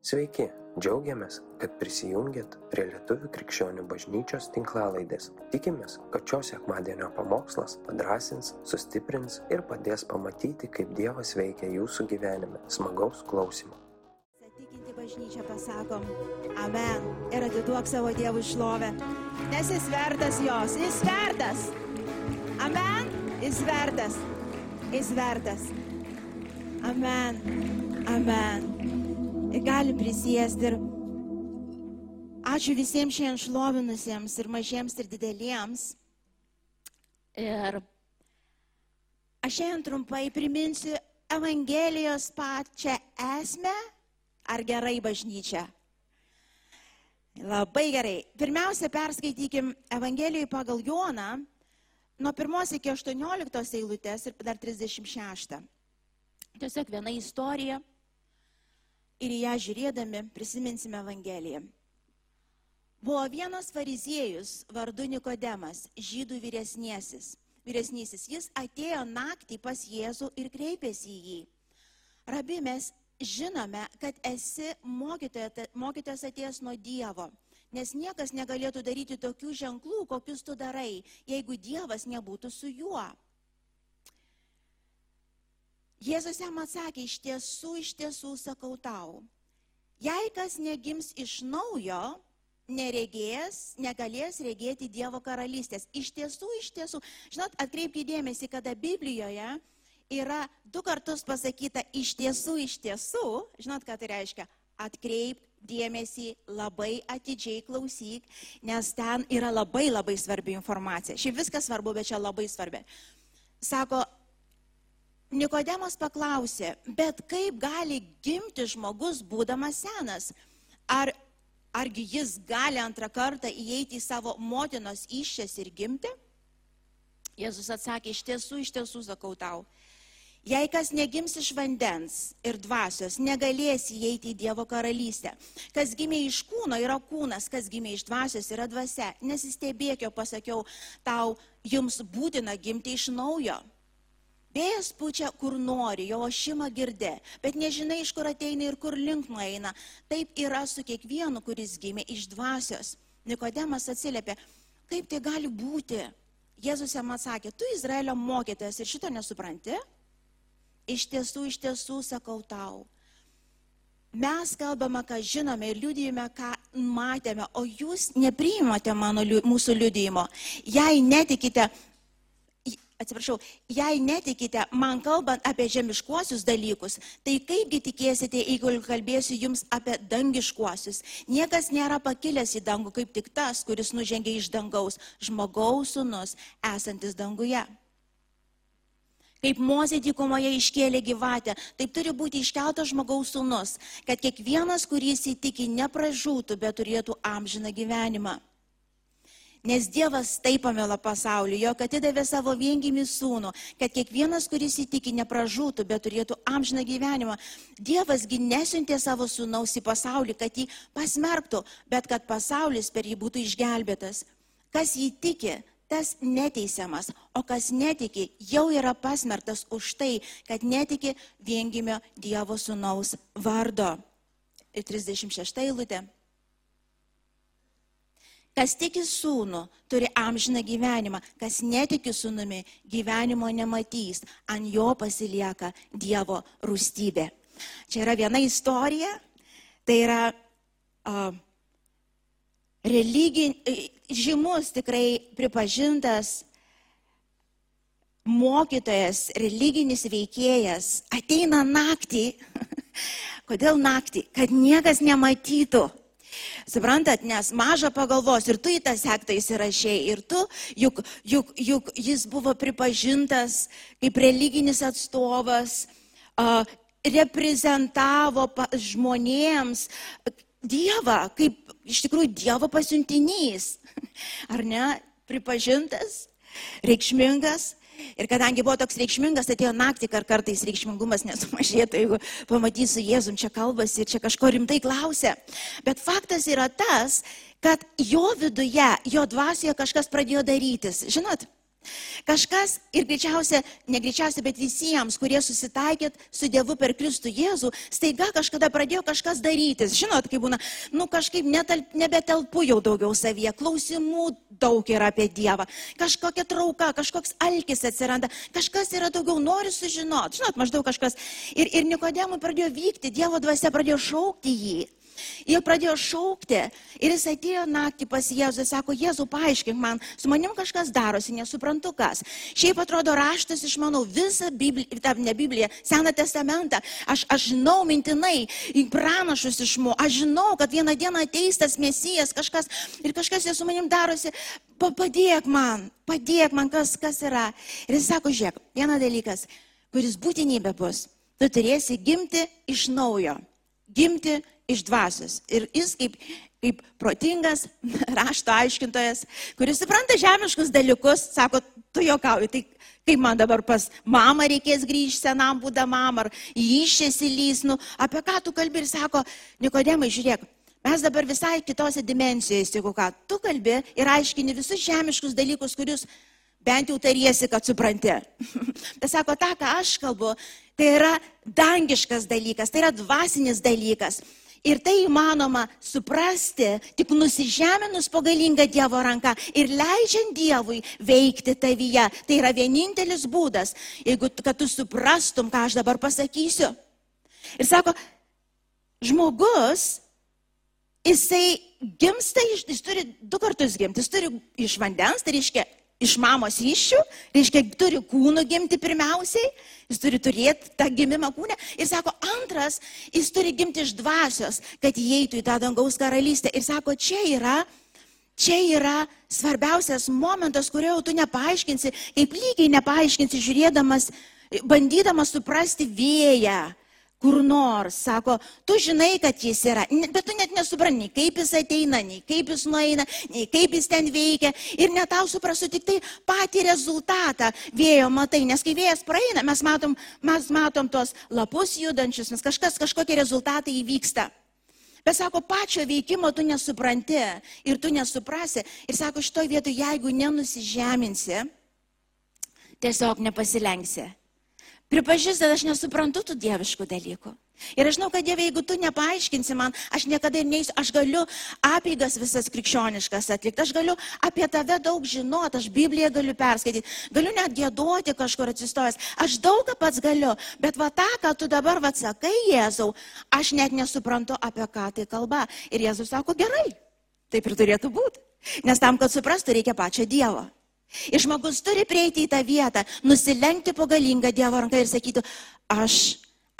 Sveiki, džiaugiamės, kad prisijungiat prie Lietuvių krikščionių bažnyčios tinklalaidės. Tikimės, kad šios sekmadienio pamokslas padrasins, sustiprins ir padės pamatyti, kaip Dievas veikia jūsų gyvenime. Smagaus klausimų. Tikinti bažnyčia pasakom, amen ir atiduok savo Dievui šlovę, nes jis vertas jos, jis vertas. Amen, jis vertas, jis vertas. Amen, amen. Ir gali prisėsti ir ačiū visiems šiandien šlovinusiems ir mažiems ir dideliems. Ir aš šiandien trumpai priminsiu Evangelijos pačią esmę, ar gerai bažnyčia. Labai gerai. Pirmiausia, perskaitykim Evangelijoje pagal Joną nuo 1 iki 18 eilutės ir dar 36. Tiesiog viena istorija ir į ją žiūrėdami prisiminsime Evangeliją. Buvo vienas fariziejus vardu Nikodemas, žydų vyresniesis. vyresnysis. Jis atėjo naktį pas Jėzų ir kreipėsi į jį. Rabi, mes žinome, kad esi mokytojas atėjęs nuo Dievo, nes niekas negalėtų daryti tokių ženklų, kokius tu darai, jeigu Dievas nebūtų su juo. Jėzus jam atsakė, iš tiesų, iš tiesų sakau tau, jei kas negims iš naujo, neregės, negalės regėti Dievo karalystės. Iš tiesų, iš tiesų, žinot, atkreipkite dėmesį, kada Biblijoje yra du kartus pasakyta iš tiesų, iš tiesų, žinot, ką tai reiškia? Atkreip dėmesį, labai atidžiai klausyk, nes ten yra labai labai svarbi informacija. Šiaip viskas svarbu, bet čia labai svarbi. Sako, Nikodemas paklausė, bet kaip gali gimti žmogus būdamas senas? Ar, argi jis gali antrą kartą įeiti į savo motinos iššias ir gimti? Jėzus atsakė, iš tiesų, iš tiesų sakau tau. Jei kas negims iš vandens ir dvasios, negalės įeiti į Dievo karalystę. Kas gimė iš kūno yra kūnas, kas gimė iš dvasios yra dvasia. Nesistebėk, jo pasakiau tau, jums būtina gimti iš naujo. Vėjas pučia, kur nori, jo ošimą girdė, bet nežinai, iš kur ateina ir kur link nueina. Taip yra su kiekvienu, kuris gimė iš dvasios. Nikodemas atsiliepė, kaip tai gali būti? Jėzus jam atsakė, tu Izraelio mokytojas ir šito nesupranti? Iš tiesų, iš tiesų sakau tau. Mes kalbame, ką žinome ir liudijame, ką matėme, o jūs nepriimate mano, mūsų liudijimo. Jei netikite atsiprašau, jei netikite man kalbant apie žemiškuosius dalykus, tai kaipgi tikėsite, jeigu kalbėsiu jums apie dangiškuosius? Niekas nėra pakilęs į dangų kaip tik tas, kuris nužengė iš dangaus, žmogaus sunus, esantis danguje. Kaip Mozė dykumoje iškėlė gyvatę, taip turi būti iškeltas žmogaus sunus, kad kiekvienas, kuris įtiki, nepražūtų, bet turėtų amžiną gyvenimą. Nes Dievas taip pamėlo pasaulį, jog atidavė savo viengimį sūnų, kad kiekvienas, kuris įtiki, nepražūtų, bet turėtų amžiną gyvenimą. Dievasgi nesiuntė savo sūnaus į pasaulį, kad jį pasmerktų, bet kad pasaulis per jį būtų išgelbėtas. Kas jį tiki, tas neteisiamas, o kas netiki, jau yra pasmerktas už tai, kad netiki viengimio Dievo sūnaus vardo. 36 eilutė. Kas tiki sūnų, turi amžiną gyvenimą, kas netiki sūnumi, gyvenimo nematys, ant jo pasilieka Dievo rūstybė. Čia yra viena istorija, tai yra uh, religin, žymus tikrai pripažintas mokytojas, religinis veikėjas ateina naktį. Kodėl naktį? Kad niekas nematytų Suprantat, nes maža pagalvos ir tu į tą sektą įsirašiai ir tu, juk, juk, juk jis buvo pripažintas kaip religinis atstovas, uh, reprezentavo žmonėms Dievą, kaip iš tikrųjų Dievo pasiuntinys. Ar ne? Pripažintas, reikšmingas, Ir kadangi buvo toks reikšmingas, atėjo naktį, kar kartais reikšmingumas nesumažėtų, jeigu pamatysiu Jėzum čia kalbasi ir čia kažko rimtai klausia. Bet faktas yra tas, kad jo viduje, jo dvasioje kažkas pradėjo darytis. Žinot, Kažkas ir greičiausia, negreičiausia, bet visiems, kurie susitaikėt su Dievu per Kristų Jėzų, staiga kažkada pradėjo kažkas darytis. Žinot, kaip būna, nu kažkaip netal, nebetelpu jau daugiau savyje, klausimų daug yra apie Dievą, kažkokia trauka, kažkoks alkis atsiranda, kažkas yra daugiau, nori sužinoti, žinot, maždaug kažkas. Ir, ir Nikodemui pradėjo vykti, Dievo dvasia pradėjo šaukti jį. Jie pradėjo šaukti ir jis atėjo naktį pas Jėzų ir sako, Jėzų, paaiškink man, su manim kažkas darosi, nesuprantu kas. Šiaip atrodo raštas išmanau visą Bibliją, tą ne Bibliją, Seną testamentą. Aš, aš žinau mintinai, pranašus išmu, aš žinau, kad vieną dieną ateis tas mesijas, kažkas ir kažkas su manim darosi. Padėk man, padėk man, kas, kas yra. Ir jis sako, žiūrėk, vienas dalykas, kuris būtinybė bus, tu turėsi gimti iš naujo. Gimti iš dvasios. Ir jis kaip, kaip protingas rašto aiškintojas, kuris supranta žemiškus dalykus, sako, tu jokauji, tai kaip man dabar pas mamą reikės grįžti senam būdamam, ar išėsi lys, nu, apie ką tu kalbi ir sako, Nikodemai, žiūrėk, mes dabar visai kitose dimensijose, jeigu ką, tu kalbi ir aiškini visus žemiškus dalykus, kurius bent jau tariesi, kad supranti. Bet sako, tą, ką aš kalbu, tai yra dangiškas dalykas, tai yra dvasinis dalykas. Ir tai įmanoma suprasti tik nusižeminus po galingą Dievo ranką ir leidžiant Dievui veikti tavyje. Tai yra vienintelis būdas, jeigu kad tu suprastum, ką aš dabar pasakysiu. Ir sako, žmogus, jisai gimsta, jis turi du kartus gimti, jis turi iš vandens, tai reiškia iš mamos iššių, reiškia, turi kūnų gimti pirmiausiai, jis turi turėti tą gimimą kūnę. Ir sako, antras, jis turi gimti iš dvasios, kad įeitų į tą dangaus karalystę. Ir sako, čia yra, čia yra svarbiausias momentas, kurio tu nepaaiškinsi, kaip lygiai nepaaiškinsi, žiūrėdamas, bandydamas suprasti vėją kur nors, sako, tu žinai, kad jis yra, bet tu net nesupranti, kaip jis ateina, nei kaip jis nueina, nei kaip jis ten veikia ir net tau suprasiu tik tai patį rezultatą vėjo matai, nes kai vėjas praeina, mes matom, mes matom tos lapus judančius, nes kažkas, kažkokie rezultatai įvyksta. Bet sako, pačio veikimo tu nesupranti ir tu nesuprasi. Ir sako, šitoje vietoje, jeigu nenusižeminsi, tiesiog nepasilenksi pripažįsta, kad aš nesuprantu tų dieviškų dalykų. Ir aš žinau, kad Dieve, jeigu tu nepaaiškinsi man, aš niekada ir neįsiu, aš galiu apygas visas krikščioniškas atlikti, aš galiu apie tave daug žinoti, aš Bibliją galiu perskaityti, galiu net gėduoti kažkur atsistojęs, aš daug ką pats galiu, bet va tą, ką tu dabar va sakai, Jėzau, aš net nesuprantu, apie ką tai kalba. Ir Jėzus sako, gerai, taip ir turėtų būti. Nes tam, kad suprastų, reikia pačio Dievo. Ir žmogus turi prieiti į tą vietą, nusilenkti po galingą Dievo ranką ir sakyti, aš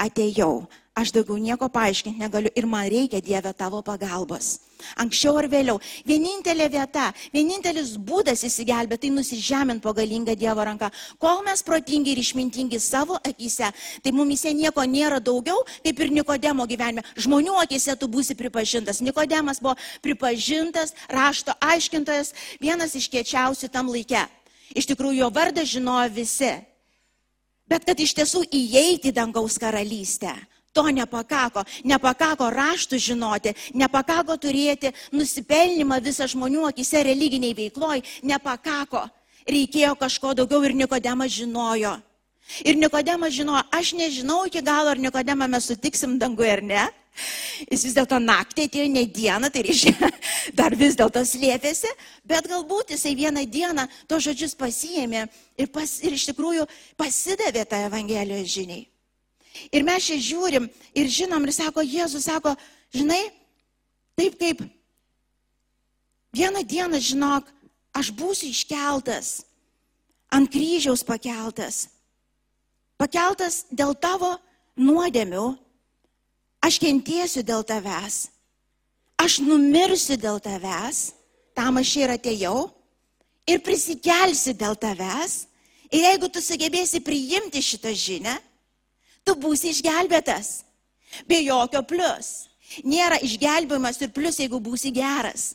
atėjau, aš daugiau nieko paaiškinti negaliu ir man reikia Dieve tavo pagalbos. Anksčiau ar vėliau. Vienintelė vieta, vienintelis būdas įsigelbėti, tai nusižemint po galingą Dievo ranką. Kol mes protingi ir išmintingi savo akise, tai mumise nieko nėra daugiau, kaip ir Nikodemo gyvenime. Žmonių akise tu būsi pripažintas. Nikodemas buvo pripažintas rašto aiškintojas, vienas iš kiečiausių tam laikė. Iš tikrųjų, jo vardą žinojo visi. Bet kad iš tiesų įeiti į dangaus karalystę, To nepakako. Nepakako raštų žinoti, nepakako turėti nusipelnimą visą žmonių akise religiniai veikloj, nepakako. Reikėjo kažko daugiau ir Nikodemas žinojo. Ir Nikodemas žinojo, aš nežinau iki galo, ar Nikodemą mes sutiksim danguje ar ne. Jis vis dėlto naktį atėjo ne dieną, tai reiškia, dar vis dėlto slėpėsi, bet galbūt jisai vieną dieną to žodžius pasiėmė ir, pas, ir iš tikrųjų pasidavė tą Evangelijos žiniai. Ir mes čia žiūrim ir žinom ir sako, Jėzus sako, žinai, taip kaip vieną dieną, žinok, aš būsiu iškeltas, ant kryžiaus pakeltas, pakeltas dėl tavo nuodėmių, aš kentiesiu dėl tavęs, aš numirsiu dėl tavęs, tam aš ir atėjau, ir prisikelsiu dėl tavęs, ir jeigu tu sugebėsi priimti šitą žinę, tu būsi išgelbėtas. Be jokio plus. Nėra išgelbėjimas ir plus, jeigu būsi geras.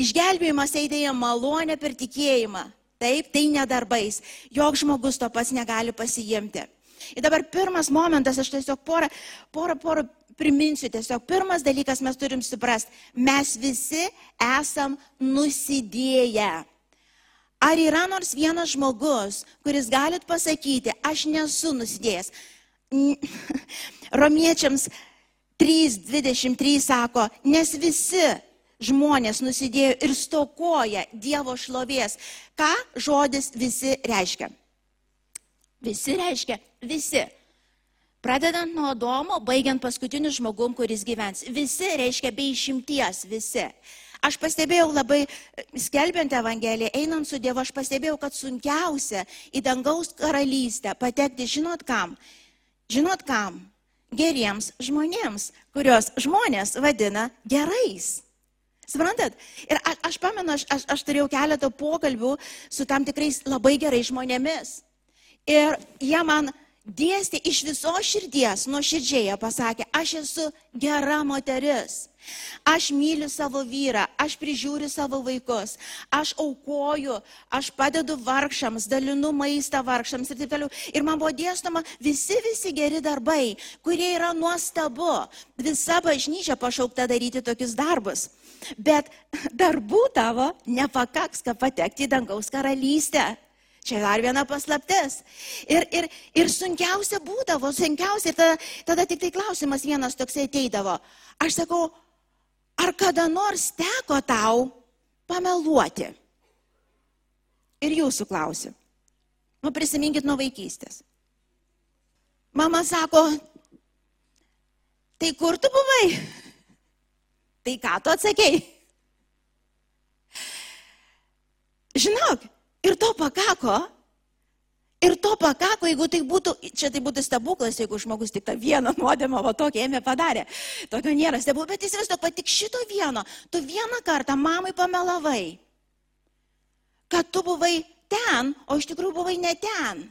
Išgelbėjimas eidėja malonė per tikėjimą. Taip, tai nedarbais. Jok žmogus to pats negali pasijimti. Ir dabar pirmas momentas, aš tiesiog porą, porą, porą priminsiu, tiesiog pirmas dalykas mes turim suprasti, mes visi esam nusidėję. Ar yra nors vienas žmogus, kuris galit pasakyti, aš nesu nusidėjęs? Romiečiams 3.23 sako, nes visi žmonės nusidėjo ir stokoja Dievo šlovės. Ką žodis visi reiškia? Visi reiškia visi. Pradedant nuo Adomo, baigiant paskutiniu žmogum, kuris gyvens. Visi reiškia be išimties, visi. Aš pastebėjau labai, skelbiant Evangeliją, einant su Dievu, aš pastebėjau, kad sunkiausia į dangaus karalystę patekti, žinot kam? Žinot kam? Geriems žmonėms, kurios žmonės vadina gerais. Suprantat? Ir a, aš pamenu, aš, aš, aš turėjau keletą pokalbių su tam tikrais labai gerais žmonėmis. Ir jie man dėstė iš viso širdies, nuo širdžiai jie pasakė, aš esu gera moteris. Aš myliu savo vyrą, aš prižiūriu savo vaikus, aš aukoju, aš padedu vargšams, dalinu maistą vargšams ir taip toliau. Ir man buvo dėstoma visi, visi geri darbai, kurie yra nuostabu. Visa bažnyčia pašaukta daryti tokius darbus. Bet darbų tavo nepakaks, kad patekti į dangaus karalystę. Čia dar viena paslaptis. Ir, ir, ir sunkiausia būdavo, sunkiausia, tada, tada tik tai klausimas vienas toksai ateidavo. Aš sakau, ar kada nors teko tau pameluoti? Ir jūsų klausiu. Nu, prisiminkit nuo vaikystės. Mama sako, tai kur tu buvai? Tai ką tu atsakėjai? Žinok, ir to pakako. Ir to pakako, jeigu tai būtų, čia tai būtų stebuklas, jeigu žmogus tik tą vieną nuodėmą, va tokį ėmė padarė. Tokio nėra stebuklas, bet įsivaizduok, kad tik šito vieno, tu vieną kartą mamai pamelavai, kad tu buvai ten, o iš tikrųjų buvai ne ten.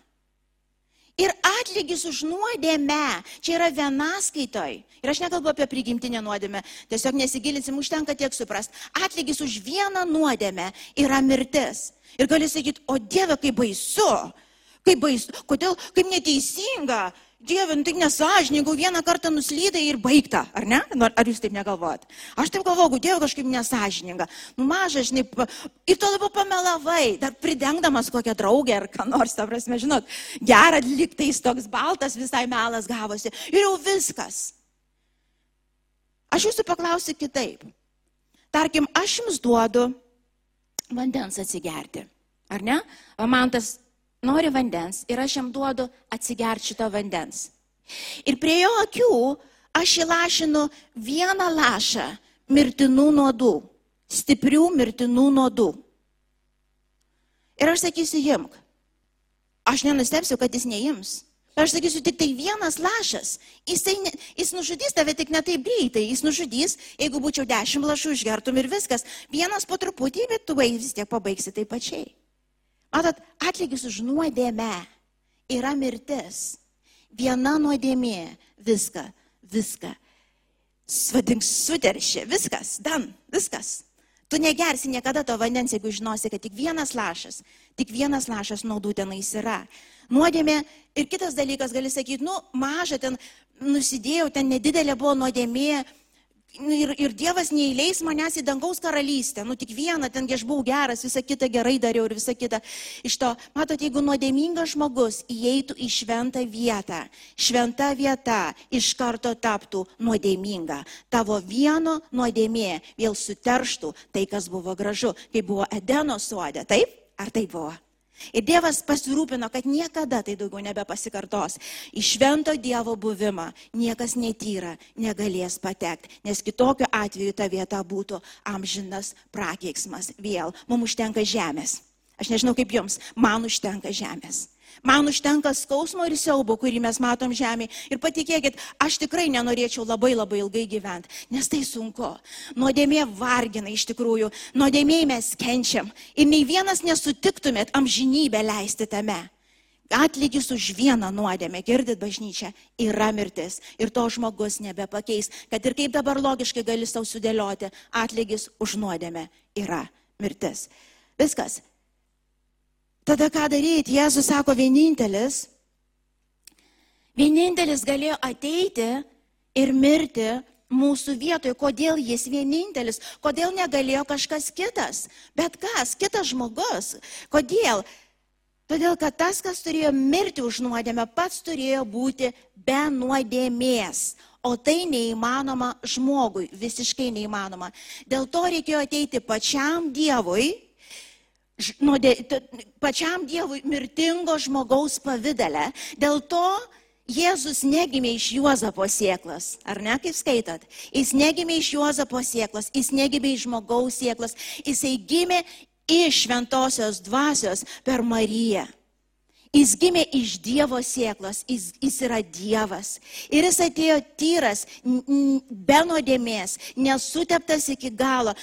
Ir atlygis už nuodėmę, čia yra vienaskaitoj. Ir aš nekalbu apie prigimtinę nuodėmę, tiesiog nesigilinsim, užtenka tiek suprast. Atlygis už vieną nuodėmę yra mirtis. Ir gali sakyti, o Dieve, kaip baisu, kaip baisu, kodėl, kaip neteisinga. Dieve, nu tai nesažininkai, vieną kartą nuslydai ir baigta, ar ne? Nu, Ar jūs taip negalvojat? Aš taip galvoju, Dieve, kažkaip nesažininga. Nu mažas, žinai, ir to labiau pamelavai, dar pridengdamas kokią draugę ar ką nors, ta prasme, žinot, gerą liktais toks baltas visai melas gavosi. Ir jau viskas. Aš jūsų paklausiu kitaip. Tarkim, aš jums duodu vandens atsigerti. Ar ne? O man tas nori vandens ir aš jam duodu atsigerti šito vandens. Ir prie jo akių aš įlašinu vieną lašą mirtinų nuodų, stiprių mirtinų nuodų. Ir aš sakysiu, imk. Aš nenustepsiu, kad jis neims. Aš sakysiu, tik tai vienas lašas. Jisai, ne, jis nužudys tave tik ne taip greitai. Jis nužudys, jeigu būčiau dešimt lašų išgertum ir viskas. Vienas po truputį, bet tu vis tiek pabaigsi taip pačiai. Matot, atlygis už nuodėmę yra mirtis. Viena nuodėmė viską, viską. Vadink, suteršė, viskas, dan, viskas. Tu negersi niekada to vandens, jeigu žinosi, kad tik vienas lašas, tik vienas lašas naudų tenais yra. Nuodėmė ir kitas dalykas, gali sakyti, nu, maža ten nusidėjau, ten nedidelė buvo nuodėmė. Ir, ir Dievas neįleis manęs į dangaus karalystę. Nu tik vieną, ten aš buvau geras, visą kitą gerai dariau ir visą kitą. Iš to, matot, jeigu nuodėmingas žmogus įeitų į šventą vietą, šventa vieta iš karto taptų nuodėminga. Tavo vieno nuodėmė vėl suterštų tai, kas buvo gražu, kai buvo Edeno suodė. Taip? Ar tai buvo? Ir Dievas pasirūpino, kad niekada tai daugiau nebepasikartos. Į švento Dievo buvimą niekas netyra negalės patekti, nes kitokiu atveju ta vieta būtų amžinas prakeiksmas vėl. Mums užtenka žemės. Aš nežinau kaip jums, man užtenka žemės. Man užtenka skausmo ir siaubo, kurį mes matom žemėje. Ir patikėkit, aš tikrai nenorėčiau labai labai ilgai gyventi, nes tai sunku. Nuodėmė vargina iš tikrųjų, nuodėmėjai mes kenčiam. Ir nei vienas nesutiktumėt amžinybę leisti tame. Atlygis už vieną nuodėmę, girdit bažnyčią, yra mirtis. Ir to žmogus nebepakeis. Kad ir kaip dabar logiškai gali savo sudėlioti, atlygis už nuodėmę yra mirtis. Viskas. Tada ką daryti? Jėzus sako, vienintelis, vienintelis galėjo ateiti ir mirti mūsų vietoje, kodėl jis vienintelis, kodėl negalėjo kažkas kitas. Bet kas, kitas žmogus, kodėl? Todėl, kad tas, kas turėjo mirti už nuodėmę, pats turėjo būti be nuodėmės. O tai neįmanoma žmogui, visiškai neįmanoma. Dėl to reikėjo ateiti pačiam Dievui, nuodė, pačiam Dievui mirtingo žmogaus pavydale. Dėl to Jėzus negimė iš Juozapo sieklas, ar ne, kaip skaitot? Jis negimė iš Juozapo sieklas, jis negimė iš žmogaus sieklas, jisai gimė iš šventosios dvasios per Mariją. Jis gimė iš Dievo sieklos, jis, jis yra Dievas. Ir jis atėjo tyras, be nuodėmės, nesuteptas iki galo.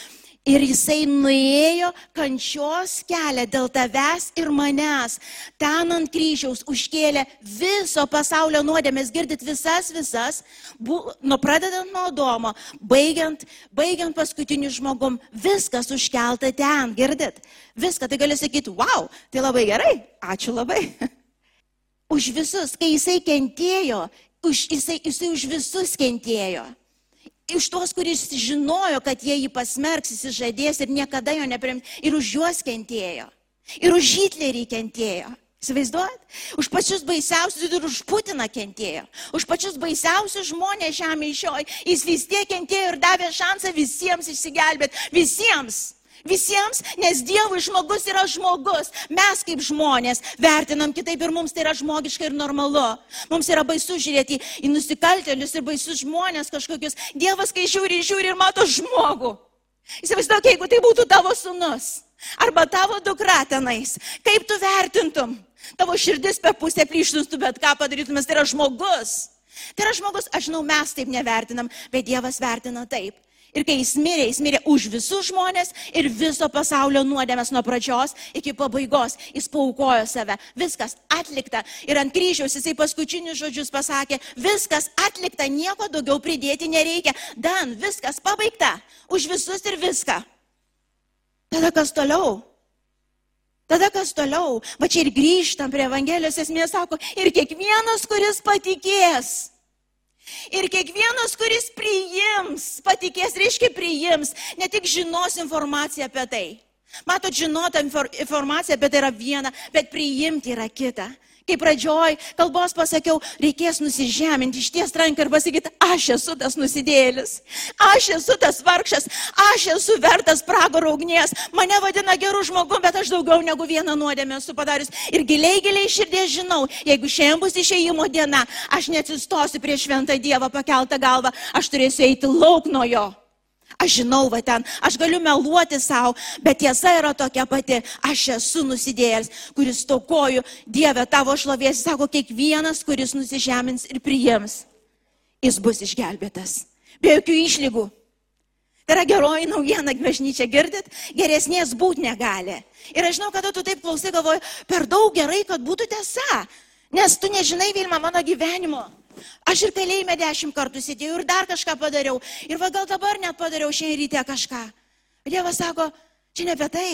Ir jisai nuėjo kančios kelią dėl tavęs ir manęs. Ten ant kryžiaus užkėlė viso pasaulio nuodėmės, girdit visas, visas, bu, nuo pradedant nuo Domo, baigiant, baigiant paskutiniu žmogum, viskas užkelta ten, girdit? Viską, tai gali sakyti, wow, tai labai gerai, ačiū labai. Už visus, kai jisai kentėjo, už, jisai, jisai už visus kentėjo iš tuos, kuris žinojo, kad jie jį pasmerks, jis žadės ir niekada jo neprims. Ir už juos kentėjo. Ir už Hitlerį kentėjo. Įsivaizduojat? Už pačius baisiausius ir už Putiną kentėjo. Už pačius baisiausius žmonės žemė išoj. Jis vis tiek kentėjo ir davė šansą visiems išsigelbėti. Visiems. Visiems, nes Dievui žmogus yra žmogus. Mes kaip žmonės vertinam kitaip ir mums tai yra žmogiška ir normalu. Mums yra baisu žiūrėti į, nusikaltelius ir baisus žmonės kažkokius. Dievas, kai žiūri, žiūri ir mato žmogų. Įsivaizduok, jeigu tai būtų tavo sunus arba tavo dukra tenais, kaip tu vertintum? Tavo širdis per pusę plyštustų, bet ką padarytumės, tai yra žmogus. Tai yra žmogus, aš žinau, mes taip nevertinam, bet Dievas vertina taip. Ir kai jis mirė, jis mirė už visus žmonės ir viso pasaulio nuodėmės nuo pradžios iki pabaigos. Jis paukojo save. Viskas atlikta. Ir ant kryžiaus jisai paskutinius žodžius pasakė, viskas atlikta, nieko daugiau pridėti nereikia. Dan, viskas pabaigta. Už visus ir viską. Tada kas toliau? Tada kas toliau? Va čia ir grįžtam prie Evangelijos esmės, sako, ir kiekvienas, kuris patikės. Ir kiekvienas, kuris priims, patikės, reiškia priims, ne tik žinos informaciją apie tai. Matot, žinota infor- informacija apie tai yra viena, bet priimti yra kita. Kai pradžioj kalbos pasakiau, reikės nusižeminti, išties ranką ir pasakyti, aš esu tas nusidėlis, aš esu tas vargšas, aš esu vertas pragaro ugnies, mane vadina gerų žmogų, bet aš daugiau negu vieną nuodėmę esu padarius. Ir giliai, giliai širdies žinau, jeigu šiandien bus išėjimo diena, aš neatsistosiu prieš šventą Dievą pakeltą galvą, aš turėsiu eiti lauk nuo jo. Aš žinau, va ten, aš galiu meluoti savo, bet tiesa yra tokia pati. Aš esu nusidėjęs, kuris tokoju Dieve tavo šlovės, sako kiekvienas, kuris nusižemins ir priims. Jis bus išgelbėtas. Be jokių išlygų. Tai yra geroji naujiena, bažnyčia, girdit? Geresnės būti negali. Ir aš žinau, kada tu taip klausai, galvoju, per daug gerai, kad būtų tiesa. Nes tu nežinai, Vilma, mano gyvenimo. Aš ir kalėjime dešimt kartų sėdėjau ir dar kažką padariau. Ir va gal dabar net padariau šiandien ryte kažką. Dievas sako, čia ne apie tai.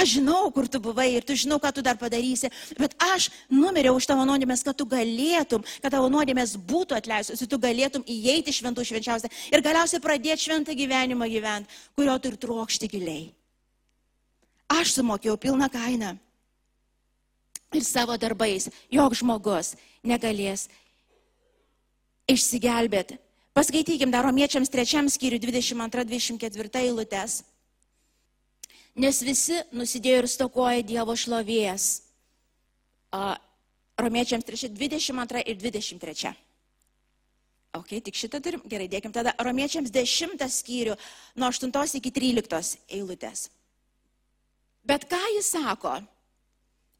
Aš žinau, kur tu buvai ir tu žinau, ką tu dar padarysi, bet aš numeriau už tavo nuodėmės, kad tu galėtum, kad tavo nuodėmės būtų atleistos tu galėtum įeiti šventų švenčiausią ir galiausiai pradėti šventą gyvenimą gyventi, kurio tu ir trokšti giliai. Aš sumokėjau pilną kainą ir savo darbais jog žmogus negalės išsigelbėti. Paskaitykim dar romiečiams trečiam skyriui 22-24 eilutės. Nes visi nusidėjo ir stokoja Dievo šlovės. Romiečiams 3, 22 ir 23. Ok, tik šitą turim. Gerai, dėkim tada. Romiečiams 10 skyrių nuo 8 iki 13 eilutės. Bet ką jis sako?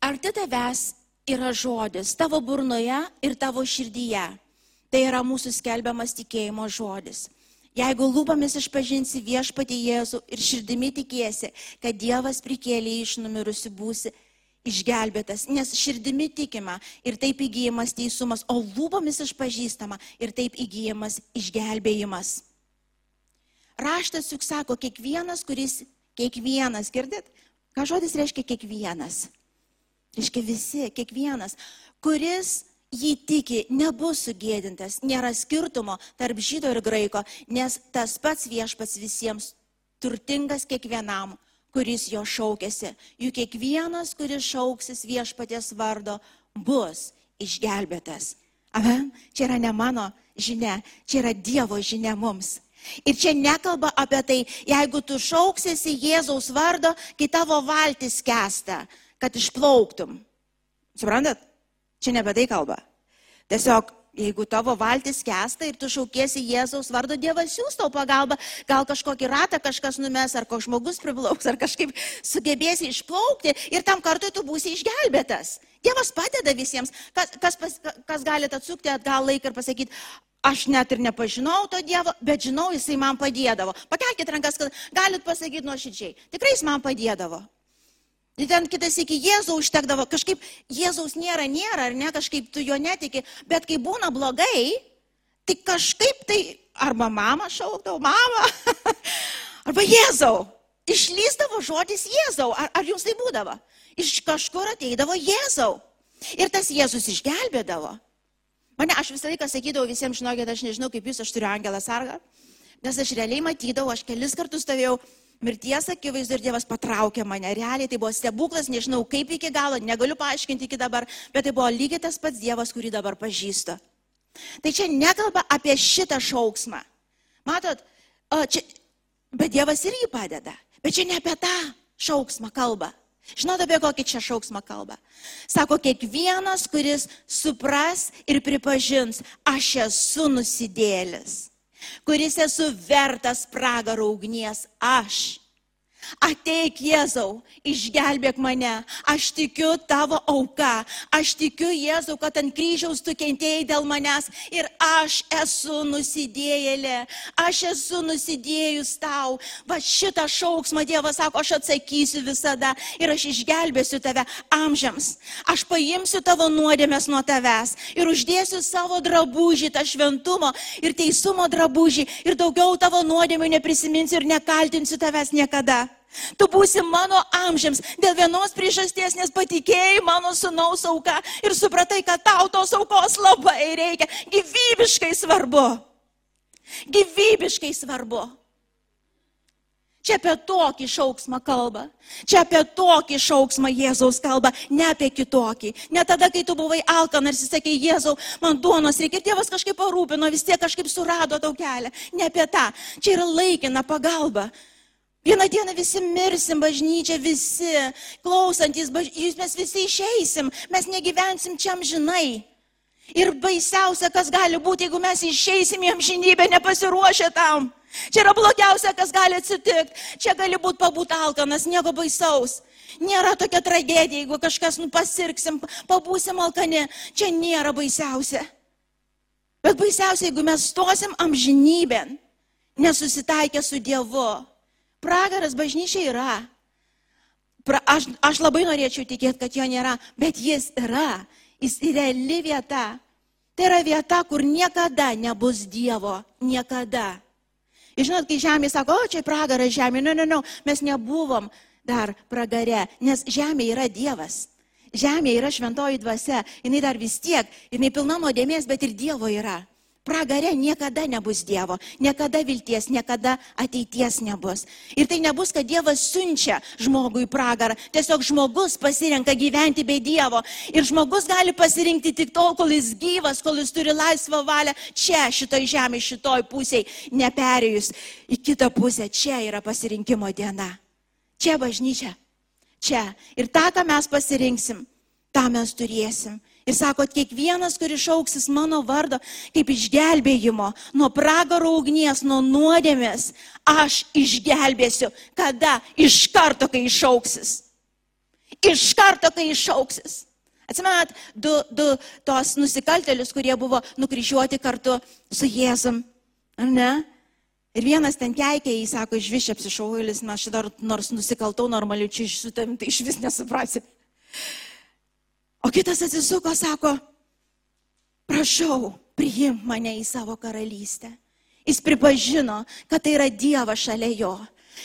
Arti tavęs yra žodis tavo burnoje ir tavo širdyje. Tai yra mūsų skelbiamas tikėjimo žodis. Jeigu lūpomis išpažinsi viešpatį Jėzų ir širdimi tikėsi, kad Dievas prikėlė iš numirusių būsi išgelbėtas, nes širdimi tikima ir taip įgyjamas teisumas, o lūpomis išpažįstama ir taip įgyjamas išgelbėjimas. Raštas juk sako, kiekvienas, kuris, kiekvienas, girdit, ką žodis reiškia kiekvienas? Reiškia visi, kiekvienas, kuris jį tiki, nebus sugėdintas, nėra skirtumo tarp žydo ir graiko, nes tas pats viešpats visiems turtingas kiekvienam, kuris jo šaukėsi. Juk kiekvienas, kuris šauksis viešpaties vardo, bus išgelbėtas. Amen. Čia yra ne mano žinia, čia yra Dievo žinia mums. Ir čia nekalba apie tai, jeigu tu šauksiesi Jėzaus vardo, kai tavo valtis kesta, kad išplauktum. Suprantat? Čia ne apie tai kalba. Tiesiog Jeigu tavo valtis kesta ir tu šaukiesi Jėzaus vardu, Dievas siūs tau pagalbą, gal kažkokį ratą kažkas numes, ar koks žmogus priplauks, ar kažkaip sugebėsi išplaukti ir tam kartui tu būsi išgelbėtas. Dievas padeda visiems. Kas, kas, pas, kas galite atsukti atgal laiką ir pasakyti, aš net ir nepažinau to Dievo, bet žinau, jisai man padėdavo. Pakelkite rankas, kad galit pasakyti nuoširdžiai. Tikrai jis man padėdavo. Ir ten kitas iki Jėzų užtekdavo, kažkaip Jėzaus nėra, nėra, ar ne, kažkaip tu jo netiki, bet kai būna blogai, tai kažkaip tai arba mama šaukdavo, mama, arba Jėzau, išlysdavo žodis Jėzau, ar, ar jums tai būdavo? Iš kažkur ateidavo Jėzau. Ir tas Jėzus išgelbėdavo. Mane aš visą laiką sakydavau visiems, žinokit, aš nežinau kaip jūs, aš turiu angelą sargą, nes aš realiai matydavau, aš kelis kartus stovėjau mirties akivaizdu ir Dievas patraukė mane. Realiai tai buvo stebuklas, nežinau kaip iki galo, negaliu paaiškinti iki dabar, bet tai buvo lygiai tas pats Dievas, kurį dabar pažįstu. Tai čia nekalba apie šitą šauksmą. Matot, čia, bet Dievas irgi padeda. Bet čia ne apie tą šauksmą kalba. Žinote, apie kokį čia šauksmą kalba? Sako, kiekvienas, kuris supras ir pripažins, aš esu nusidėlis kuris esu vertas pragaro ugnies aš. Ateik Jėzau, išgelbėk mane, aš tikiu tavo auka, aš tikiu Jėzau, kad ant kryžiaus tu kentėjai dėl manęs ir aš esu nusidėjėlė, aš esu nusidėjus tau. Va šitą šauksmą Dievas sako, aš atsakysiu visada ir aš išgelbėsiu tave amžiams. Aš paimsiu tavo nuodėmės nuo tavęs ir uždėsiu savo drabužį, tą šventumo ir teisumo drabužį ir daugiau tavo nuodėmių neprisiminsiu ir nekaltinsiu tavęs niekada. Tu būsi mano amžiams dėl vienos priežasties, nes patikėjai mano sunaus auka ir supratai, kad tau tos aukos labai reikia. Gyvybiškai svarbu. Gyvybiškai svarbu. Čia apie tokį šauksmą kalba. Čia apie tokį šauksmą Jėzaus kalba, ne apie kitokį. Ne tada, kai tu buvai alkanas ir sakei, Jėzau, man duonos reikia ir Dievas kažkaip parūpino, vis tiek kažkaip surado tau kelią. Ne apie tą. Čia yra laikina pagalba. Vieną dieną visi mirsim bažnyčia, visi klausantis, bažnyčia, mes visi išeisim, mes negyvensim čia amžinai. Ir baisiausia, kas gali būti, jeigu mes išeisim į amžinybę nepasiruošę tam. Čia yra blogiausia, kas gali atsitikti. Čia gali būti pabūt alkanas, nieko baisaus. Nėra tokia tragedija, jeigu kažkas nu pasirksim, pabūsim alkani. Čia nėra baisiausia. Bet baisiausia, jeigu mes stosim amžinybėn, nesusitaikę su Dievu. Pragaras bažnyčia yra. Pra, aš, aš labai norėčiau tikėti, kad jo nėra, bet jis yra. Jis reali vieta. Tai yra vieta, kur niekada nebus Dievo. Niekada. Ir žinot, kai žemė sako, o čia pragaras žemė, ne, ne, ne, mes nebuvom dar pragare, nes žemė yra Dievas. Žemė yra šventoji dvasia, jinai dar vis tiek, jinai pilna nuodėmės, bet ir Dievo yra. Pragare niekada nebus Dievo, niekada vilties, niekada ateities nebus. Ir tai nebus, kad Dievas siunčia žmogui pragarą. Tiesiog žmogus pasirenka gyventi be Dievo. Ir žmogus gali pasirinkti tik tol, kol jis gyvas, kol jis turi laisvą valią čia, šitoj žemė, šitoj pusėje, neperėjus į kitą pusę. Čia yra pasirinkimo diena. Čia bažnyčia. Čia. Ir tą, ką mes pasirinksim, tą mes turėsim. Ir sako, kiekvienas, kuris šauksis mano vardo kaip išgelbėjimo nuo pragaro ugnies, nuo nuodėmės, aš išgelbėsiu. Kada? Iš karto, kai išauksis. Iš karto, kai išauksis. Atsimenat, du, du tos nusikaltelius, kurie buvo nukryžiuoti kartu su Jėzum. Ar ne? Ir vienas ten keikė, jis sako, iš vis apsišauėlis, na aš dar nors nusikaltau normaliu, čia iš tam tai iš vis nesuprasi. O kitas atsisuko, sako, prašau, priimk mane į savo karalystę. Jis pripažino, kad tai yra Dievas šalia jo.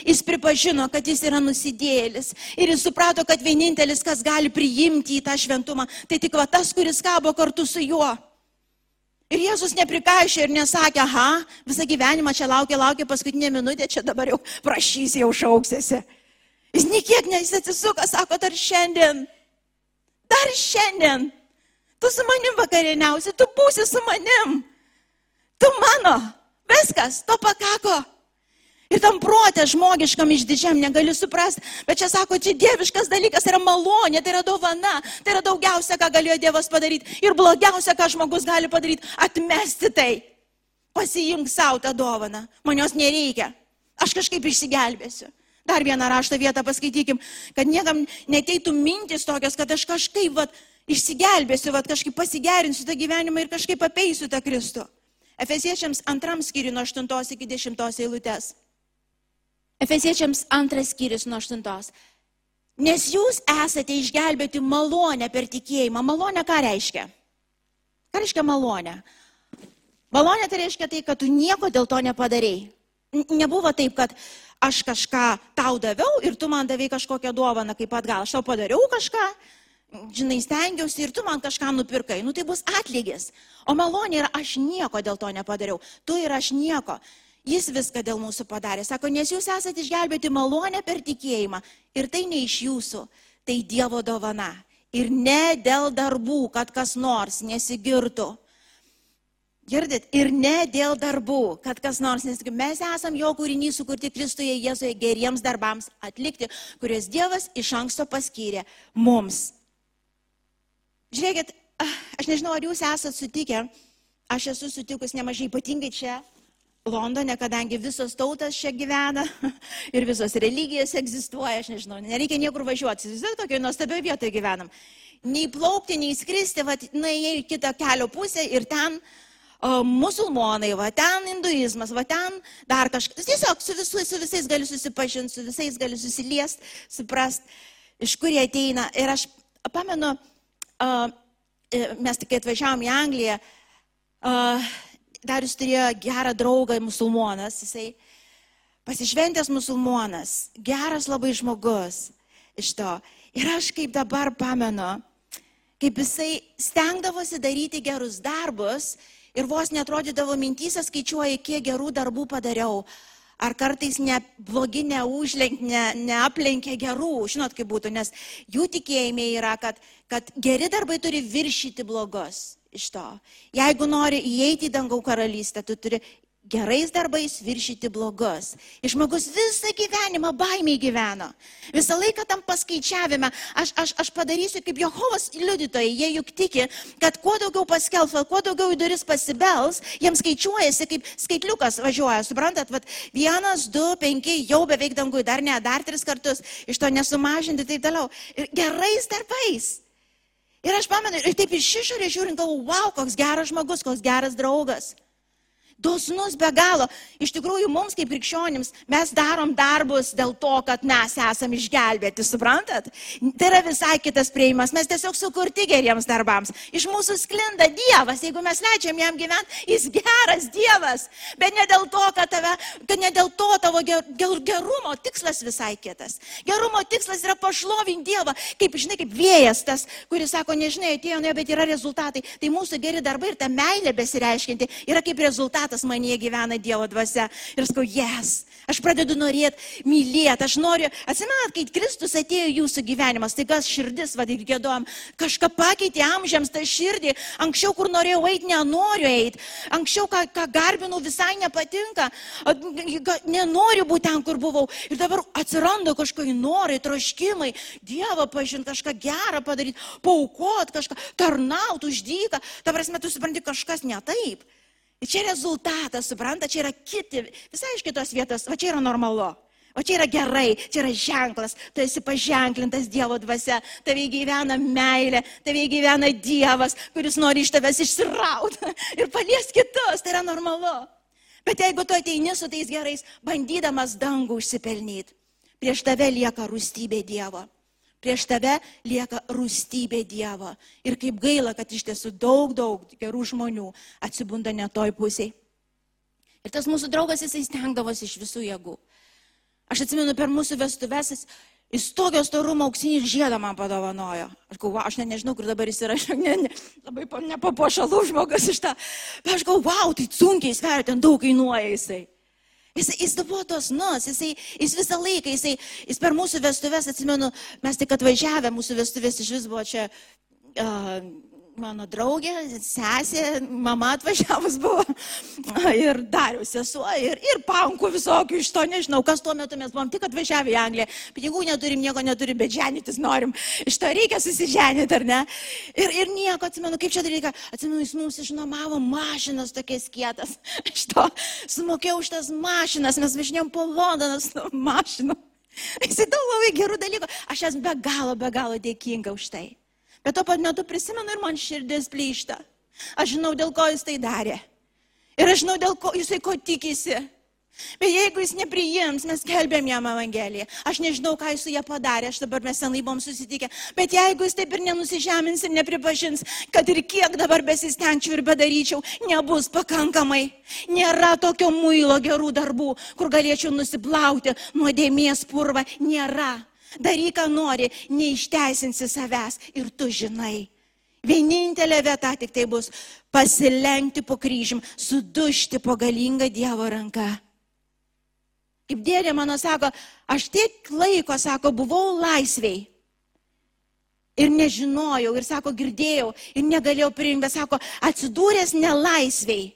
Jis pripažino, kad jis yra nusidėlis. Ir jis suprato, kad vienintelis, kas gali priimti į tą šventumą, tai tik va tas, kuris kabo kartu su juo. Ir Jėzus neprikaišė ir nesakė, aha, visą gyvenimą čia laukia, laukia paskutinė minutė, čia dabar jau prašys, jau šauksėsi. Jis niekiek neįsisuka, sako, dar šiandien, dar šiandien, tu su manim vakarieniausi, tu būsi su manim, tu mano, viskas, to pakako. Ir tam protė žmogiškam išdidžiam negali suprasti, bet čia sako, čia dieviškas dalykas, yra malonė, tai yra dovana, tai yra daugiausia, ką galėjo Dievas padaryti. Ir blogiausia, ką žmogus gali padaryti, atmesti tai. Pasiimk savo tą dovaną, man jos nereikia, aš kažkaip išsigelbėsiu. Dar vieną raštą vietą paskaitykim, kad niekam neteitų mintis tokios, kad aš kažkaip vat, išsigelbėsiu, vat, kažkaip pasigerinsiu tą gyvenimą ir kažkaip apeisiu tą Kristų. Efesiečiams antram skyriui nuo 8 iki 10 eilutės. Efesiečiams antras skyrius nuo 8. Nes jūs esate išgelbėti malonę per tikėjimą. Malonė ką reiškia? Ką reiškia malonė? Malonė tai reiškia tai, kad tu nieko dėl to nepadarėjai. Nebuvo taip, kad aš kažką tau daviau ir tu man davai kažkokią dovaną kaip atgal. Aš tau padariau kažką, žinai, stengiausi ir tu man kažką nupirkai. Nu tai bus atlygis. O malonė yra, aš nieko dėl to nepadariau. Tu ir aš nieko. Jis viską dėl mūsų padarė. Sako, nes jūs esate išgelbėti malonę per tikėjimą. Ir tai ne iš jūsų, tai Dievo dovana. Ir ne dėl darbų, kad kas nors nesigirtų. Girdit, ir ne dėl darbų, kad kas nors nesigirtų. Mes esame jo kūrinys sukurti Kristuje Jėzuje geriems darbams atlikti, kuriuos Dievas iš anksto paskyrė mums. Žiūrėkit, aš nežinau, ar jūs esate sutikę, aš esu sutikus nemažai, ypatingai čia Londone, kadangi visos tautas čia gyvena ir visos religijos egzistuoja, aš nežinau, nereikia niekur važiuoti, vis dėlto tokioje nuostabioje vietoje gyvenam. Nei plaukti, nei skristi, va, nuėjai į kitą kelio pusę ir ten o, musulmonai, va, ten hinduizmas, va, ten dar kažkas. Tiesiog su, visu, su visais gali susipažinti, su visais gali susiliest, suprast, iš kur jie ateina. Ir aš pamenu, uh, mes tik atvažiavom į Angliją, uh, Darius turėjo gerą draugą musulmonas, jisai pasišventęs musulmonas, geras labai žmogus iš to. Ir aš kaip dabar pamenu, kaip jisai stengdavosi daryti gerus darbus ir vos netrodydavo mintysę skaičiuoja, kiek gerų darbų padariau. Ar kartais ne blogi neužlenk, ne, neaplenkia gerų, žinot kaip būtų, nes jų tikėjimai yra, kad, kad geri darbai turi viršyti blogus iš to. Jeigu nori įeiti į dangų karalystę, tu turi gerais darbais viršyti blogus. Ir žmogus visą gyvenimą baimiai gyveno. Visą laiką tam paskaičiavime. Aš, aš, aš padarysiu kaip Jehovas liudytojai. Jie juk tiki, kad kuo daugiau paskelbs, kuo daugiau į duris pasibels, jiems skaičiuojasi kaip skaitliukas važiuoja. Suprantat, vat, vienas, du, penki, jau beveik dangui, dar ne, dar tris kartus, iš to nesumažinti ir taip toliau. Ir gerais darbais. Ir aš pamenu, ir taip iš išorės žiūrint, galvoju, wow, koks geras žmogus, koks geras draugas. Dosnus be galo. Iš tikrųjų, mums kaip krikščionims mes darom darbus dėl to, kad mes esame išgelbėti, suprantat? Tai yra visai kitas prieimas. Mes tiesiog sukurti geriems darbams. Iš mūsų sklinda Dievas. Jeigu mes leidžiam jam gyventi, jis geras Dievas. Bet ne dėl to, kad, tave, kad ne dėl to tavo ger, ger, gerumo tikslas visai kitas. Gerumo tikslas yra pašlovinti Dievą. Kaip, žinai, kaip vėjas tas, kuris sako, nežinai, atėjo, ne, bet yra rezultatai. Tai mūsų geri darbai ir ta meilė besireiškinti yra kaip rezultatas rezultatas manyje gyvena Dievo dvasia. Ir sakau, jes, aš pradedu norėti mylėti, aš noriu, atsimenat, kai Kristus atėjo jūsų gyvenimas, tai kas širdis, vadai, gėdom, kažką pakeitė amžiams tą širdį, anksčiau, kur norėjau eiti, nenoriu eiti, anksčiau, ką, ką garbinau, visai nepatinka, nenoriu būti ten, kur buvau. Ir dabar atsiranda kažkokie norai, troškimai, Dievą pažinti, kažką gerą padaryti, paukot kažką, tarnauti už dyką. Ta prasme, tu supranti, kažkas ne taip. Ir čia rezultatas, supranta, čia yra kiti, visai iš kitos vietos, o čia yra normalu. O čia yra gerai, čia yra ženklas, tu esi paženklintas Dievo dvasia, tavai gyvena meilė, tavai gyvena Dievas, kuris nori iš tavęs išsirauti ir palies kitus, tai yra normalu. Bet jeigu tu ateini su tais gerais, bandydamas dangų užsipelnyti, prieš tave lieka rūstybė Dievo prieš tave lieka rūstybė Dievo. Ir kaip gaila, kad iš tiesų daug, daug gerų žmonių atsibunda ne toj pusėje. Ir tas mūsų draugas jisai stengdavosi iš visų jėgų. Aš atsimenu per mūsų vestuves, jis, jis tokio storumo auksinį žiedą man padovanojo. Aš galvoju, aš ne, nežinau, kur dabar jis yra, aš ne, ne, labai pa- nepapuošalų žmogus iš tą. Bet aš galvoju, wow, tai sunkiai sveria, ten daug kainuoja jisai. Jis, jis buvo tos nus, jisai, jis visą laiką, jisai, jis per mūsų vestuvės, atsimenu, mes tik atvažiavę, mūsų vestuvės iš vis buvo čia uh, mano draugė, sesė, mama atvažiavus buvo ir darius sesuo ir, ir pankų visokių iš to, nežinau, kas tuo metu mes buvom tik atvažiavę į Angliją, pinigų neturim, nieko neturim, bet ženytis norim, iš to reikia susiženyti, ar ne? Ir, ir nieko, atsimenu, kaip čia dalyka, atsimenu, jis mums išnuomavo mašinas tokias kietas, iš to sumokėjau už tas mašinas, mes važinėjom po Londoną su tom mašinom. Jisai daug labai gerų dalykų, aš esu be galo, be galo dėkinga už tai. Bet tuo pat metu prisimenu ir man širdis plyšta. Aš žinau, dėl ko jis tai darė. Ir aš žinau, dėl ko jisai ko tikisi. Bet jeigu jis nepriims, mes kelbėm jam Evangeliją. Aš nežinau, ką jis su ją padarė, aš dabar mes senai buvom susitikę. Bet jeigu jis taip ir nenusižemins ir nepripažins, kad ir kiek dabar besistengčiau ir bedaryčiau, nebus pakankamai. Nėra tokio muilo gerų darbų, kur galėčiau nusiplauti nuodėmės purvą. Nėra. Daryk, ką nori, neišteisinsi savęs ir tu žinai. Vienintelė vieta tik tai bus pasilenkti po kryžim, sudušti po galingą Dievo ranką. Kaip dėdė mano sako, aš tiek laiko, sako, buvau laisviai. Ir nežinojau, ir sako, girdėjau, ir negalėjau priimti, bet sako, atsidūręs nelaisviai.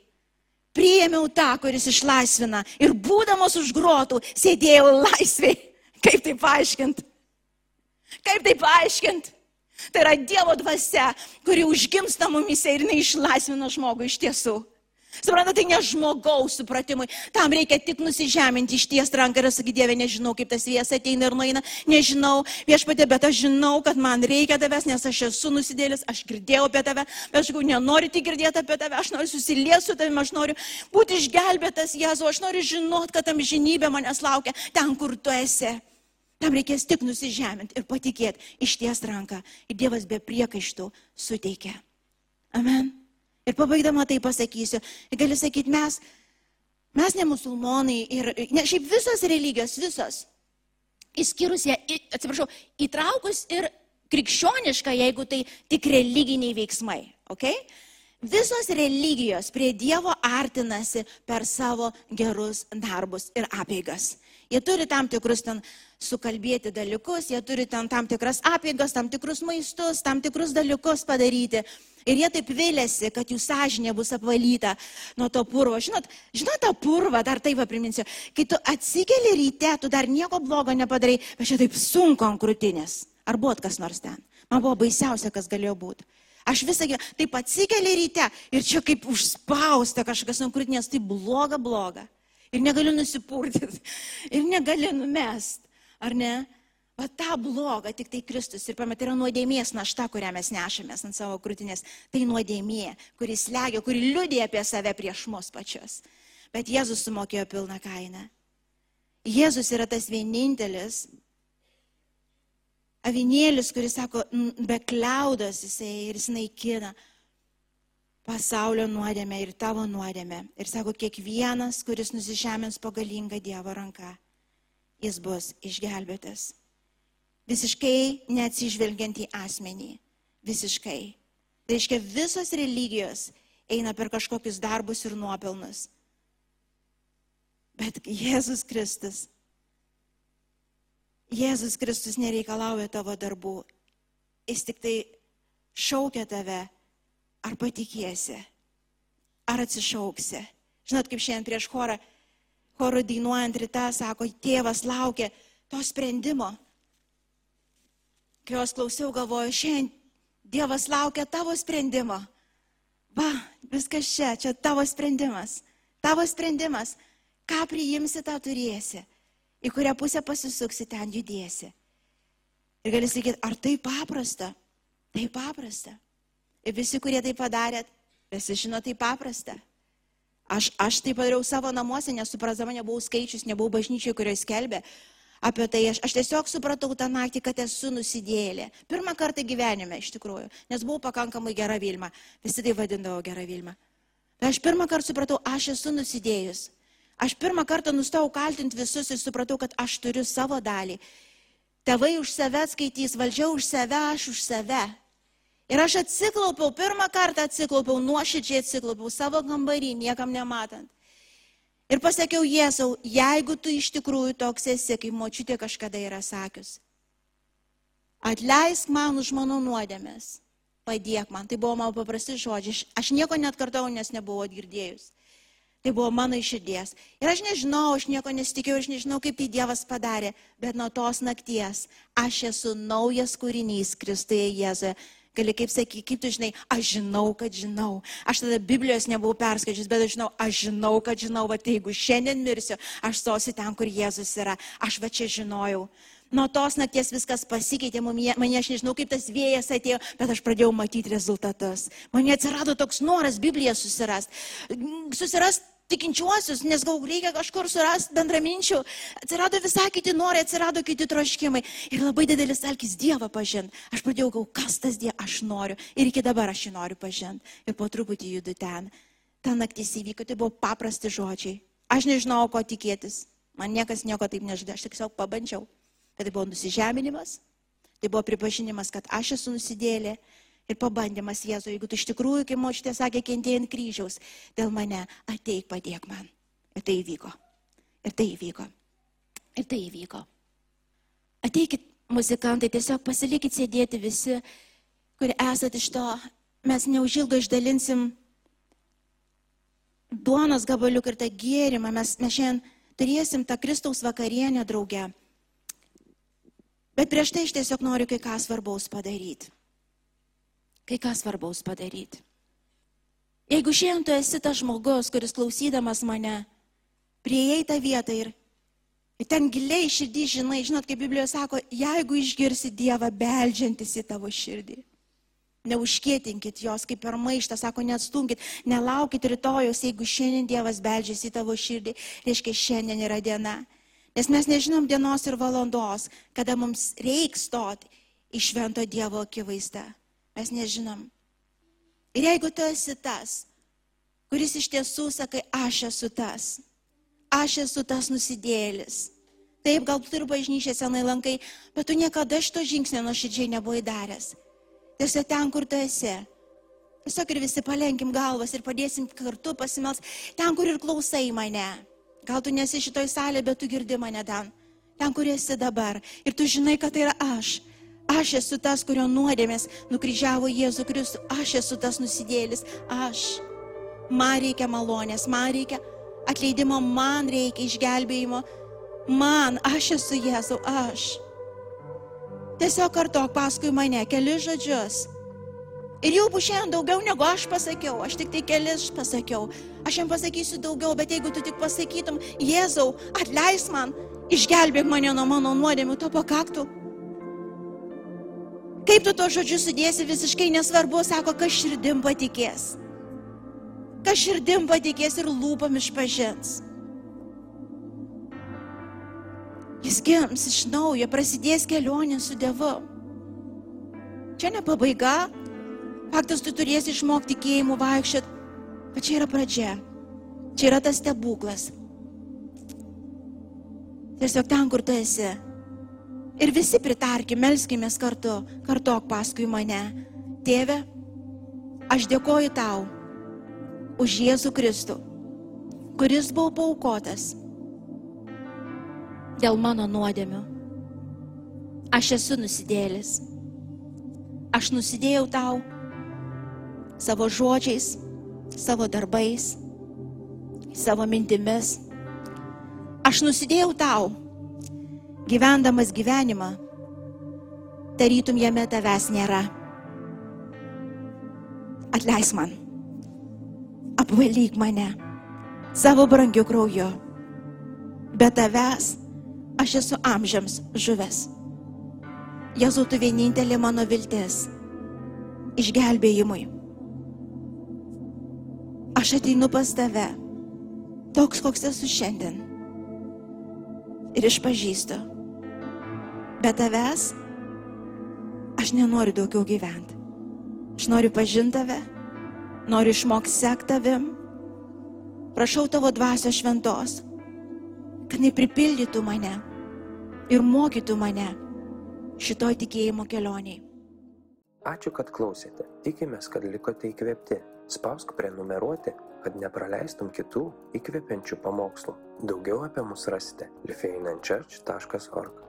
Priėmiau tą, kuris išlaisvina. Ir būdamas už grotų, sėdėjau laisviai. Kaip tai paaiškinti? Kaip tai paaiškinti? Tai yra Dievo dvasia, kuri užgimsta mumise ir jinai išlaisvina žmogų iš tiesų. Suprantate, tai ne žmogaus supratimui. Tam reikia tik nusižeminti, išties ranką ir sakyti, Dieve, nežinau, kaip tas vėjas ateina ir nueina, nežinau, viešpatė, bet aš žinau, kad man reikia tavęs, nes aš esu nusidėlis, aš girdėjau apie tave, bet aš sakau, nenoriu tik girdėti apie tave, aš noriu susiliesti su tavimi, aš noriu būti išgelbėtas, Jėzu, aš noriu žinot, kad tam žinybė manęs laukia ten, kur tu esi. Tam reikės tik nusižeminti ir patikėti, išties ranką. Ir Dievas be priekaištų suteikia. Amen. Ir pabaigdama tai pasakysiu, gali sakyti, mes, mes ne musulmonai ir, ne, šiaip visos religijos, visos, įskyrus ją, atsiprašau, įtraukus ir krikščionišką, jeigu tai tik religiniai veiksmai, ok? Visos religijos prie Dievo artinasi per savo gerus darbus ir apeigas. Jie turi tam tikrus ten sukalbėti dalykus, jie turi ten tam tikras apeigas, tam tikrus maistus, tam tikrus dalykus padaryti. Ir jie taip vėlėsi, kad jų sąžinė bus apvalyta nuo to purvo. Žinot, žinot tą purvą, dar taip priminsiu, kai tu atsikeli ryte, tu dar nieko blogo nepadarai, bet čia taip sunku ant krūtinės. Ar buvo kas nors ten? Man buvo baisiausia, kas galėjo būti. Aš visą gyvenimą taip atsikeli ryte ir čia kaip užspausta kažkas ant krūtinės, tai bloga, bloga. Ir negaliu nusipurtyti, ir negaliu numest, ar ne? Va tą blogą tik tai Kristus ir pamet yra nuodėmės našta, kurią mes nešamės ant savo krūtinės. Tai nuodėmė, kuris legia, kuri liudė apie save prieš mus pačius. Bet Jėzus sumokėjo pilną kainą. Jėzus yra tas vienintelis avinėlis, kuris sako, "N- be kliaudos jisai ir jis naikina pasaulio nuodėmę ir tavo nuodėmę. Ir sako, kiekvienas, kuris nusižemins po galingą Dievo ranką, jis bus išgelbėtas. Visiškai neatsižvelgiant į asmenį. Visiškai. Tai reiškia, visos religijos eina per kažkokius darbus ir nuopelnus. Bet Jėzus Kristus, Jėzus Kristus nereikalauja tavo darbų. Jis tik tai šaukia tave, ar patikėsi, ar atsišauksi. Žinot, kaip šiandien prieš chorą, chorų dainuojant rytą, sako, tėvas laukia to sprendimo. Kai jos klausiau, galvoju, šiandien Dievas laukia tavo sprendimo. Va, viskas čia, čia tavo sprendimas. Tavo sprendimas. Ką priimsi, tą turėsi. Į kurią pusę pasisuksi, ten judėsi. Ir gali sakyti, ar tai paprasta? Tai paprasta. Ir visi, kurie tai padarėt, visi žino, tai paprasta. Aš, aš tai padariau savo namuose, nesuprasdama, nebuvau skaičius, nebuvau bažnyčiai, kurioje skelbė apie tai. Aš, aš tiesiog supratau tą naktį, kad esu nusidėlė. Pirmą kartą gyvenime, iš tikrųjų, nes buvau pakankamai gera Vilma. Visi tai vadindavo gera Vilma. Bet aš pirmą kartą supratau, aš esu nusidėjus. Aš pirmą kartą nustojau kaltinti visus ir supratau, kad aš turiu savo dalį. Tėvai už save skaitys, valdžia už save, aš už save. Ir aš atsiklaupiau, pirmą kartą atsiklaupiau, nuoširdžiai atsiklaupiau savo kambarį, niekam nematant. Ir pasakiau Jėzau, jeigu tu iš tikrųjų toks esi, kaip močiutė kažkada yra sakius, atleisk man už mano nuodėmės, padėk man. Tai buvo mano paprasti žodžiai. Aš nieko net kartau, nes nebuvau girdėjus. Tai buvo mano iširdies. Ir aš nežinau, aš nieko nesitikėjau, aš nežinau, kaip tai Dievas padarė, bet nuo tos nakties aš esu naujas kūrinys Kristuje Jėzuje. Gali kaip sakyti, kaip tu žinai, aš žinau, kad žinau. Aš tada Biblijos nebuvau perskaičius, bet aš žinau, aš žinau, kad žinau, va tai jeigu šiandien mirsiu, aš stosiu ten, kur Jėzus yra. Aš va čia žinojau. Nuo tos nakties viskas pasikeitė, mane aš nežinau, kaip tas vėjas atėjo, bet aš pradėjau matyti rezultatus. Man atsirado toks noras Bibliją susirasti. Susirasti tikinčiuosius, nes gal reikia kažkur surasti bendraminčių. Atsirado visai kiti norai, atsirado kiti troškimai. Ir labai didelis alkis Dievą pažinti. Aš pradėjau gal, kas tas Dievas aš noriu. Ir iki dabar aš jį noriu pažinti. Ir po truputį judu ten. Ta naktis įvyko, tai buvo paprasti žodžiai. Aš nežinau, ko tikėtis. Man niekas nieko taip nežada, aš tiesiog pabandžiau. Tai buvo nusižeminimas, tai buvo pripažinimas, kad aš esu nusidėlė ir pabandymas Jėzu, jeigu tu iš tikrųjų, kaip močiutė sakė, kentėjai ant kryžiaus, dėl mane ateik, padėk man. Ir tai įvyko. Ir tai įvyko. Ir tai įvyko. Ateikit, muzikantai, tiesiog pasilikit sėdėti visi, kurie esate iš to. Mes neužilgo išdalinsim duonos gabaliuk ir tą gėrimą. Mes, mes šiandien turėsim tą Kristaus vakarienę drauge. Bet prieš tai aš tiesiog noriu kai ką svarbaus padaryti. Kai ką svarbaus padaryti. Jeigu šiandien tu esi tas žmogus, kuris klausydamas mane, prieėjai tą vietą ir, ir ten giliai širdį žinai, žinot, kaip Biblijoje sako, jeigu išgirsi Dievą beldžiantis į tavo širdį, neužkėtinkit jos kaip per maištą, sako, neatstumkit, nelaukit rytojus, jeigu šiandien Dievas beldžiasi į tavo širdį, reiškia šiandien yra diena. Nes mes nežinom dienos ir valandos, kada mums reiks stoti į švento Dievo akivaizdą. Mes nežinom. Ir jeigu tu esi tas, kuris iš tiesų sakai, aš esu tas, aš esu tas nusidėlis. Taip, galbūt ir bažnyčia senai lankai, bet tu niekada šito žingsnio nuoširdžiai nebuvai daręs. Tiesiog ten, kur tu esi. Tiesiog ir visi palenkim galvas ir padėsim kartu pasimels ten, kur ir klausai mane. Gal tu nesi šitoj salėje, bet tu girdi mane ten, ten, kur esi dabar. Ir tu žinai, kad tai yra aš. Aš esu tas, kurio nuodėmės nukryžiavo Jėzų Kristų. Aš esu tas nusidėlis. Aš. Man reikia malonės, man reikia atleidimo, man reikia išgelbėjimo. Man, aš esu Jėzau, aš. Tiesiog kartok paskui mane keli žodžius. Ir jau bus šiandien daugiau negu aš pasakiau, aš tik tai kelis pasakiau. Aš jam pasakysiu daugiau, bet jeigu tu tik pasakytum, Jėzau, atleis man, išgelbėk mane nuo mano nuodėmių, to pakaktų. Kaip tu to žodžiu sudėsi, visiškai nesvarbu, sako, kas širdim patikės. Kas širdim patikės ir lūpam išpažins. Jis gims iš naujo, prasidės kelionė su Dievu. Čia ne pabaiga, Faktas, tu turėsi išmokti tikėjimu vaikščiot, bet čia yra pradžia. Čia yra tas stebuklas. Tiesiog ten, kur tu esi. Ir visi pritarkim, melskimės kartu, kartok paskui mane. Tėve, aš dėkoju tau už Jėzų Kristų, kuris buvo paukotas dėl mano nuodėmių. Aš esu nusidėlis. Aš nusidėjau tau savo žodžiais, savo darbais, savo mintimis. Aš nusidėjau tau, gyvendamas gyvenimą, tarytum jame tavęs nėra. Atleis man, apvalyk mane savo brangiu krauju. Be tavęs aš esu amžiams žuvęs. Jėzau, tu vienintelė mano viltis išgelbėjimui. Aš ateinu pas tave, toks koks esu šiandien. Ir išpažįstu. Be tavęs aš nenoriu daugiau gyventi. Aš noriu pažinti tave, noriu išmokti sekti tavim. Prašau tavo dvasio šventos kad jinai pripildytų mane ir mokytų mane šitoj tikėjimo kelioniai. Ačiū, kad klausėte. Tikimės, kad likote įkvėpti. Spausk prenumeruoti, kad nepraleistum kitų įkvepiančių pamokslų. Daugiau apie mus rasite lifeinanchurch.org